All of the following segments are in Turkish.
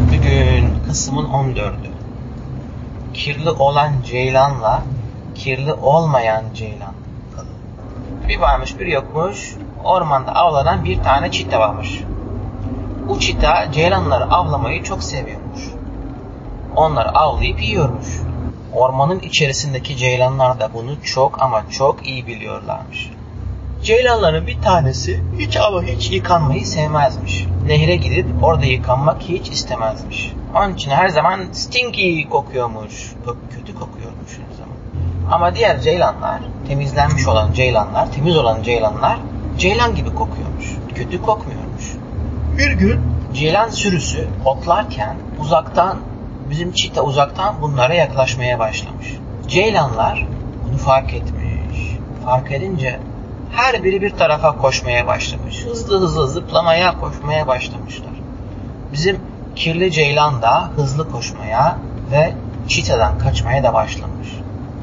Bugün kısmın 14'ü. Kirli olan ceylanla kirli olmayan ceylan. Bir varmış bir yokmuş. Ormanda avlanan bir tane çita varmış. Bu çita ceylanları avlamayı çok seviyormuş. Onları avlayıp yiyormuş. Ormanın içerisindeki ceylanlar da bunu çok ama çok iyi biliyorlarmış. Ceylanların bir tanesi hiç ama hiç yıkanmayı sevmezmiş. Nehre gidip orada yıkanmak hiç istemezmiş. Onun için her zaman stinky kokuyormuş. Kötü kokuyormuş her zaman. Ama diğer ceylanlar, temizlenmiş olan ceylanlar, temiz olan ceylanlar ceylan gibi kokuyormuş. Kötü kokmuyormuş. Bir gün ceylan sürüsü otlarken uzaktan bizim çita uzaktan bunlara yaklaşmaya başlamış. Ceylanlar bunu fark etmiş. Fark edince her biri bir tarafa koşmaya başlamış. Hızlı hızlı zıplamaya, koşmaya başlamışlar. Bizim kirli ceylan da hızlı koşmaya ve çitadan kaçmaya da başlamış.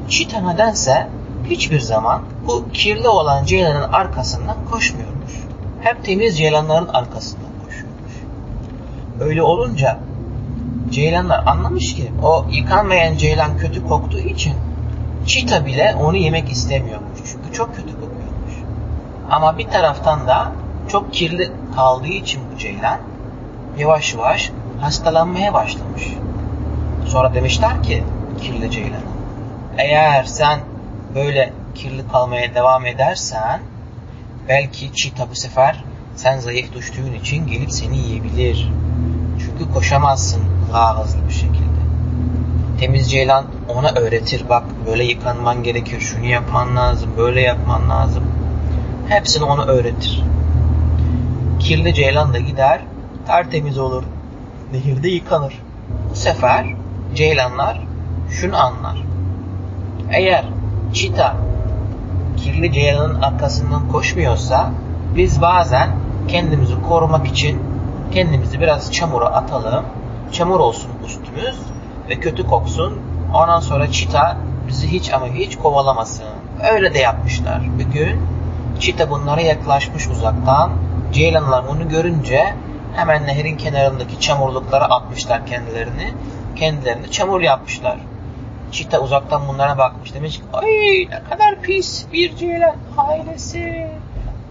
Çita nedense hiçbir zaman bu kirli olan ceylanın arkasından koşmuyormuş. Hep temiz ceylanların arkasından koşuyormuş. Öyle olunca ceylanlar anlamış ki o yıkanmayan ceylan kötü koktuğu için çita bile onu yemek istemiyormuş. Çünkü çok kötü kokuyormuş. Ama bir taraftan da çok kirli kaldığı için bu ceylan yavaş yavaş hastalanmaya başlamış. Sonra demişler ki kirli ceylan eğer sen böyle kirli kalmaya devam edersen belki çita bu sefer sen zayıf düştüğün için gelip seni yiyebilir. Çünkü koşamazsın daha hızlı bir şekilde. Temiz ceylan ona öğretir. Bak böyle yıkanman gerekir. Şunu yapman lazım. Böyle yapman lazım. Hepsini ona öğretir. Kirli ceylan da gider. Tertemiz olur. Nehirde yıkanır. Bu sefer ceylanlar şunu anlar. Eğer çita kirli ceylanın arkasından koşmuyorsa biz bazen kendimizi korumak için kendimizi biraz çamura atalım. Çamur olsun üstümüz ve kötü koksun. Ondan sonra çita bizi hiç ama hiç kovalamasın. Öyle de yapmışlar. Bir gün çita bunlara yaklaşmış uzaktan. Ceylanlar bunu görünce hemen nehrin kenarındaki çamurluklara atmışlar kendilerini. Kendilerini çamur yapmışlar. Çita uzaktan bunlara bakmış. Demiş ki ay ne kadar pis bir ceylan ailesi.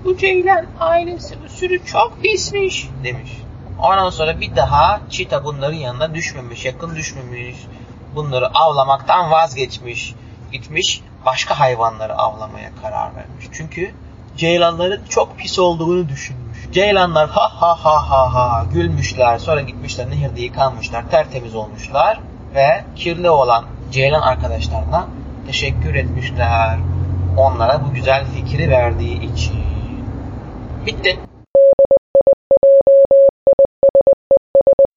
Bu ceylan ailesi bu sürü çok pismiş demiş. Ondan sonra bir daha çita bunların yanına düşmemiş, yakın düşmemiş. Bunları avlamaktan vazgeçmiş. Gitmiş başka hayvanları avlamaya karar vermiş. Çünkü ceylanların çok pis olduğunu düşünmüş. Ceylanlar ha ha ha ha ha gülmüşler. Sonra gitmişler nehirde yıkanmışlar, tertemiz olmuşlar. Ve kirli olan ceylan arkadaşlarına teşekkür etmişler. Onlara bu güzel fikri verdiği için. Bitti.